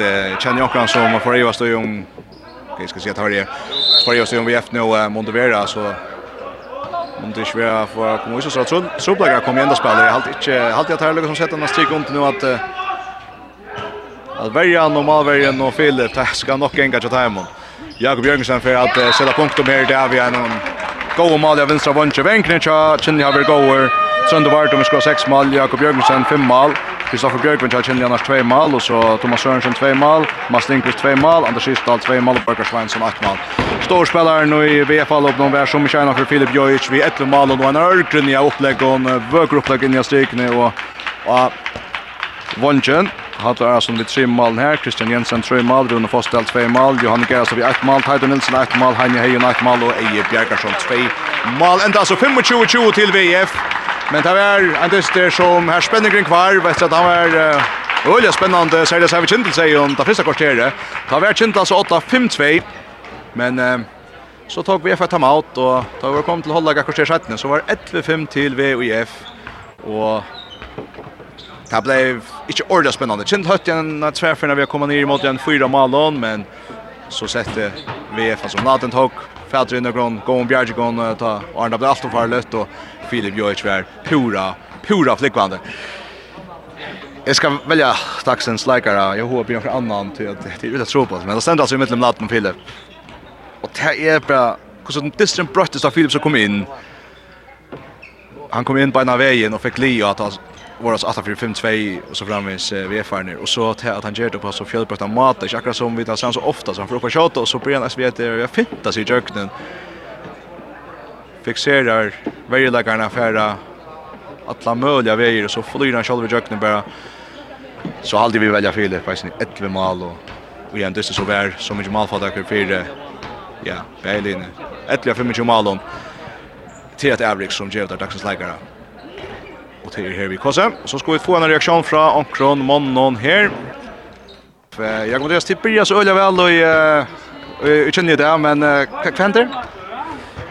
det känner jag kan som för Eva står ju om jag ska se att har det. För Eva står ju om vi efter nu Montevera så Om det svär för kommer ju så så så blir kommer ändå spela Jag har inte har jag tagit som sätter några stryk runt nu att att välja normal välja och Philip det ska nog enga till timon. Jakob Jørgensen för att sätta punkt om här. Där vi är någon Gå och mål av vänstra vänster vänkne tja, chinni har vi gått Sønder Vart om vi skår 6 mål, Jakob Jørgensen 5 mål, Kristoffer Bjørkvind har kjennelig annars 2 mål, og så Thomas Sørensen 2 mål, Mads Lindqvist 2 mål, Anders Kistdal 2 mål, og Børker Sveinsson 8 mål. Stor spelare nu i VFL upp någon vär som tjänar för Filip Jojic vid 11 mål och en örgrön i upplägg och en vöker upplägg in i strykning och, och Vonchen hade som vid tre mål här. Christian Jensen tre mål, Rune Fostel två mål, Johan Gerstad vid ett mål, Taito Nilsson ett mål, Heine Hejen ett mål och Eje Bjergarsson två mål. Ända så 25-20 till VF. Men det var en dyster som her spenner kring kvar, vet at han var uh, øyelig spennende, det seg vi kjentel seg om det første kvarteret. Det var kjentel altså 8-5-2, men uh, så tog VF et out, og da vi kom til Hollaga kvarter 17, så var 11-5 til VUF, og det ble ikke ordentlig spennende. Kjentel høtt igjen tverfer når vi har kom ned mot igjen fyra malon, men så sette VF, altså Naden tog fäder in någon gång Bjerg gång ta Arne blev allt för lätt och Filip Jojic var pura pura flickvande. Jag ska välja dagsens likare. Jag hoppas på någon annan till att det är utan tro på men det ständer alltså i mitten latten med Filip. Och det är bara hur så distrin bröttes av Filip som kom in. Han kom in på ena vägen och fick Leo att var oss 8-4-5-2 och så framvis eh, VFR ner. och så att han gör det på så fjällbrötta mat inte akkurat som vi tar sen så ofta så han får upp och shot och så blir han SVT och jag fintas i jöknen fixerar varje färra alla möjliga vägar och så flyr han själv i jöknen bara. Så hade vi välja fel på ett 11 mål och och igen det så väl så mycket mål för ja Berlin 11 5 mål till ett Avrik som ger det dagsens lägare och det är här vi kosse. Så ska vi få en reaktion från Onkron Monnon här. Jag kommer att tippa så öliga väl och jag känner det men vad händer?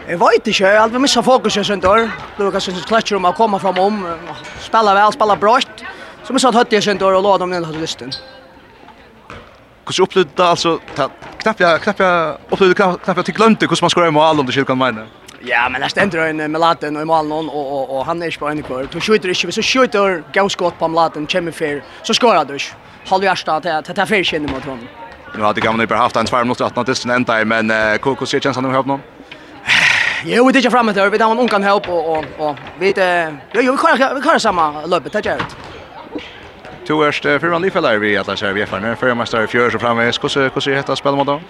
Jag vet inte, jag har alltid missat fokus i sent år. Det var kanske en om att komma fram om. Spela väl, spela bra. Så missat hött jag sent år och låt dem ner hade lysten. Kus upplevde alltså knappt jag knappt jag upplevde knappt jag tyckte glömde hur man ska göra med om det skulle kunna. Ja, men det ständer en Melaten och Malnon och och och han är ju på en kvar. Du skjuter inte, så skjuter Gauskott på Melaten, kommer fair. Så skorar du. Håll jag stad här, ta ta känner mot honom. Nu hade gamla på halvtid en tvär mot 18 det sen ända men Koko ser chansen att hjälpa honom. Jo, vi tittar framåt där. Vi har en unkan help och och och vi det jo jo vi kan vi kan samma löpet där ut. Två först för man nyfällar vi att läsa vi är för när för mästare fjärde framme. Hur hur hur heter dem?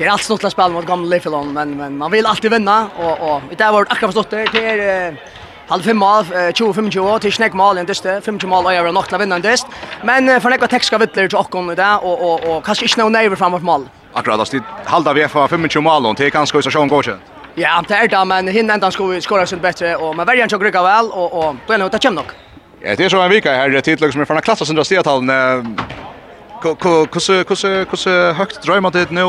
Det är allt stort att spela mot gamla Lifelon, men, men man vill alltid vinna. Och, och, det har varit akkurat förstått det. Det är halv fem mål, 25 år, till snäck mål i en dyst, 25 mål och jag nog att vinna en dyst. Men för nekva ska vittler till åkken i det, och, och, och kanske inte någon nerver framåt mål. Akkurat, alltså, halda vi för 25 mål, det är kanske inte går gått. Ja, det är det, men hinner inte vi skåra sig bättre, och man väljer inte att rycka väl, och, och då är det nog att nog. Ja, det är så en vika här, tidlag som är från en klass som drar stegatalen. Hur högt drömmer det nu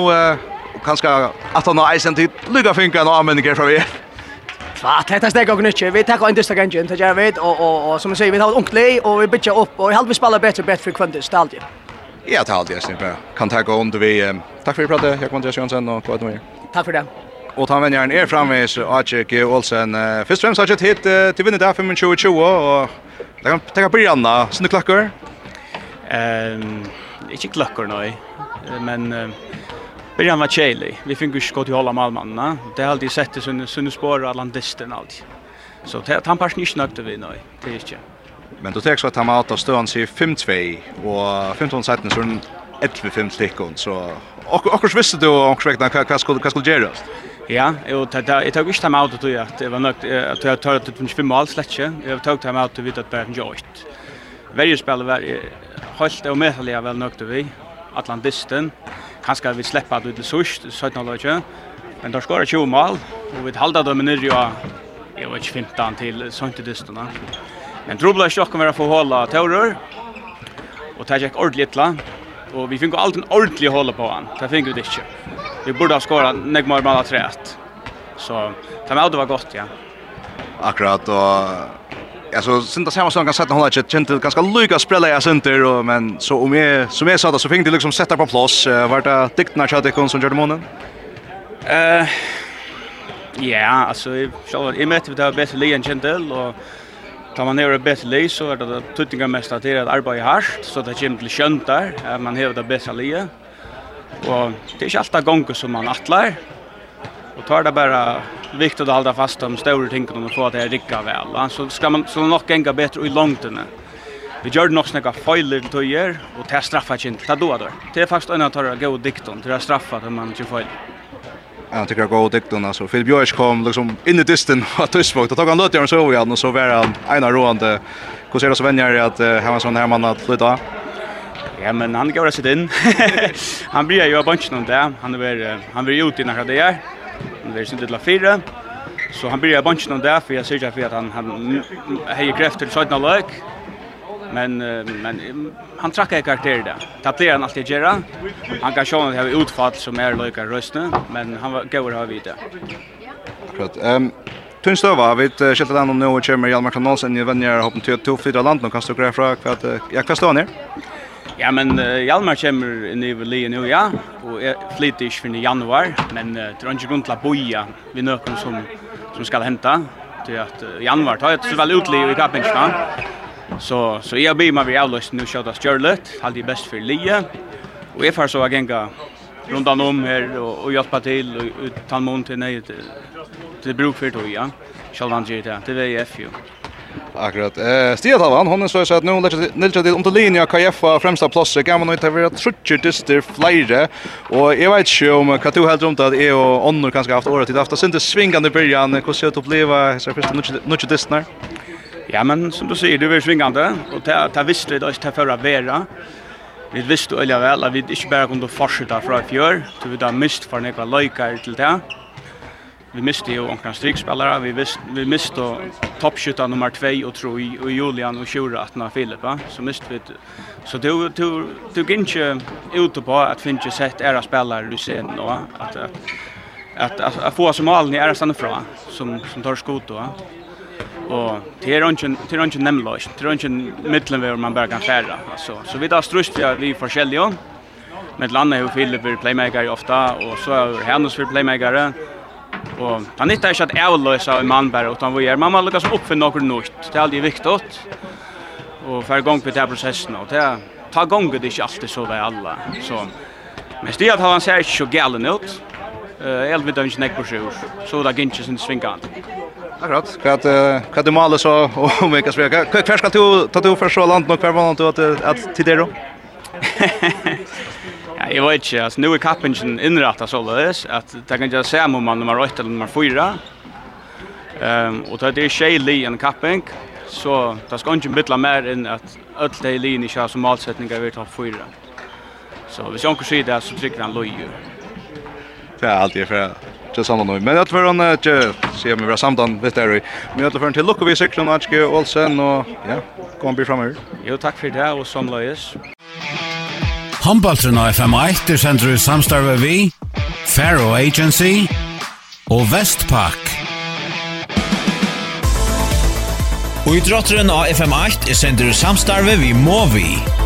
kanskje at han har eisen tid lykka finka en avmenninger fra vi. Va, dette steg og nytt. Vi tar en dysta gangen, det gjør vi, og, og, og som jeg sier, vi har ungt lei, og vi bytter opp, og i halv vi spiller bedre og bedre for kvendis, det er alltid. Ja, det er alltid, jeg snipper. Kan ta gå under vi. Takk for at vi pratet, Jakob Andreas Johansen, og Kvart Norge. Takk for det. Og ta venjeren er framvis, Atje G. Olsen. Først og fremst har jeg hit til vinnet der 25-20, og det kan tenke på Brianna, sånne klakker. Um, ikke klakker, nei, men... Uh, början var tjejlig. Vi fick ju skott i hålla malmanna. Det har alltid sett det sunne, sunne spår och landisten alltid. Så det är tampars inte snökte vi nu. Det är inte. Men då tar så att han har stån sig 5-2 och 15 sätten så en 11-5 stickon så och och visste du om korrekt vad skulle vad skulle göras. Ja, och det där jag tog inte hem ut då jag det var nog att jag tar det 25 mål släcke. Jag tog hem ut vid att Bern Joyt. Varje spelare var helt och medliga väl nökte vi. Atlantisten kanskje vi slipper at vi til sørst, 17 år men Men der skårer 20 mål, og vi halda dem nere jo, jeg vet ikke, 15 til søntedistene. Men trobla ikke dere med å få håla tører, og det gikk ordentlig etla, og vi fikk alltid en ordentlig håla på han, det fikk vi det ikke. Vi burde ha skåret nekmar mål av treet, så det var godt, ja. Akkurat, og alltså synda samma sång kan sätta hålla att gentil ganska lycka spela jag center och men så om jag som jag sa då så fick det liksom sätta på plats vart det diktna chat det kom som gjorde månen. Eh ja, alltså så jag mötte vi där bättre Leon Gentle och Tar man ner det bästa Lee så är det tuttinga mest att det är att arbeta hårt så det kommer till skönt där. Man har det bästa Lee. Och det är inte alltid gånger som man attlar. Och tar det bara viktigt att hålla fast om stora ting och få att det rycka väl. Alltså ska man så nog gänga bättre i långten. Vi gör nog snäcka fejler till er och det straffar inte. Ta då då. Det är faktiskt en av tar gå dikton till att straffa att man inte fel. Han tycker gå dikton alltså Phil Björk kom liksom in i distance att tysvåg. Då tog han löt så vi hade och så var han ena roande. Hur ser det så vänjer att han var sån här man att flytta? Ja, men han går sig in. han blir ju a bunch någon där. Han är han vill ut i några dagar han var sindela fyra. Så han började bunch någon där för jag ser ju att han han har kraft till sjutton lök. Men men han trackar i karaktär där. Tappar han alltid göra. Han kan sjön ha utfall som är lika röstne, men han var går har vidare. Akkurat. Ehm Tun Tunstøva, vi skilta den om nå, og kommer Hjalmar Kanalsen i vänner hoppen till to fyra land, nå kan stå grei fra hva stå han her? Ja, men uh, Hjalmar kommer inn i Vili nu, ja. Og jeg flyter ikke før i januar, men uh, det er ikke grunn til å boja ved noen som, som skal hente. Til at uh, januar tar jeg så vel utliv i kappingsene. Så, så jeg blir med ved avløst nå kjøtt av Stjørlet, halde det best for Lie. Og jeg får så genga rundt om her og, og hjelpe til og, og ta en måned til nøye til, til bruk for tog, ja. Kjølvann gjør det, til VF, jo. Ja. Akkurat. Eh, Stia Tavan, hon är så att nu niltra till om till linja KF främsta plats. Kan man inte vara trutcher dyster flyre och jag vet inte om du helt runt att är och Onnor kanske haft året till efter synte svingande början. Hur ser det uppleva så första nutch dystnar. Ja, men som du säger, det är svingande och ta ta visst det är ta förra vera. Vi visste öliga väl att vi inte bara kunde fortsätta från fjör, så vi har mist för några lojkar till det vi miste ju omkring strikspillere, vi vi miste toppskytta nummer 2 och 3 og Julian och Shura at nå Filip va så miste vi så du du du gikk ikke ute på att finna sett era spelare du ser då att att at, at få som mål i är stanna som som tar skott då och det er ikke, det er ikke nemlig, det är midtelen hvor man bare kan fære. alltså så vi tar strust vi vi forskjellige, med landa hur Filip är playmaker ofta och så är Hennes för playmaker. Og han nytta ikke at jeg løsa en mann bare, utan vi er. Man må lukkast opp for noe nytt. Det er aldri viktig. Og for gong på det prosessen. Og det er, ta gong det ikke alltid så vei alla. Så, men styrt at han ser ikke så galen ut. Uh, Elv vidt han ikke nek på sjur. Så det er ikke sin svingant. Akkurat. Hva er det du maler så om vi kan spreka? Hva skal du ta til for så land nok Hva hver måned at til dere? jag vet inte, alltså nu är kappingen inrättad så lös att det kan jag säga om man nummer 8 eller nummer 4. Ehm och det är Shelly en kapping så det ska inte mittla mer än att öll de linjer kör som målsättningar vi tar 4. Så vi jag kunde det så tycker han lojer. Det är alltid för till samma nu. Men jag tror han inte se mig vi har samtal vet det. Men jag tror han till Lukovic och Olsen och ja, kom bli framöver. Jo tack för det och som löjes. Humboldtren av FM1 er sender i samstarve vi, Faro Agency og Vestpak. Og idrotteren av FM8 er sender i samstarve vi Movi.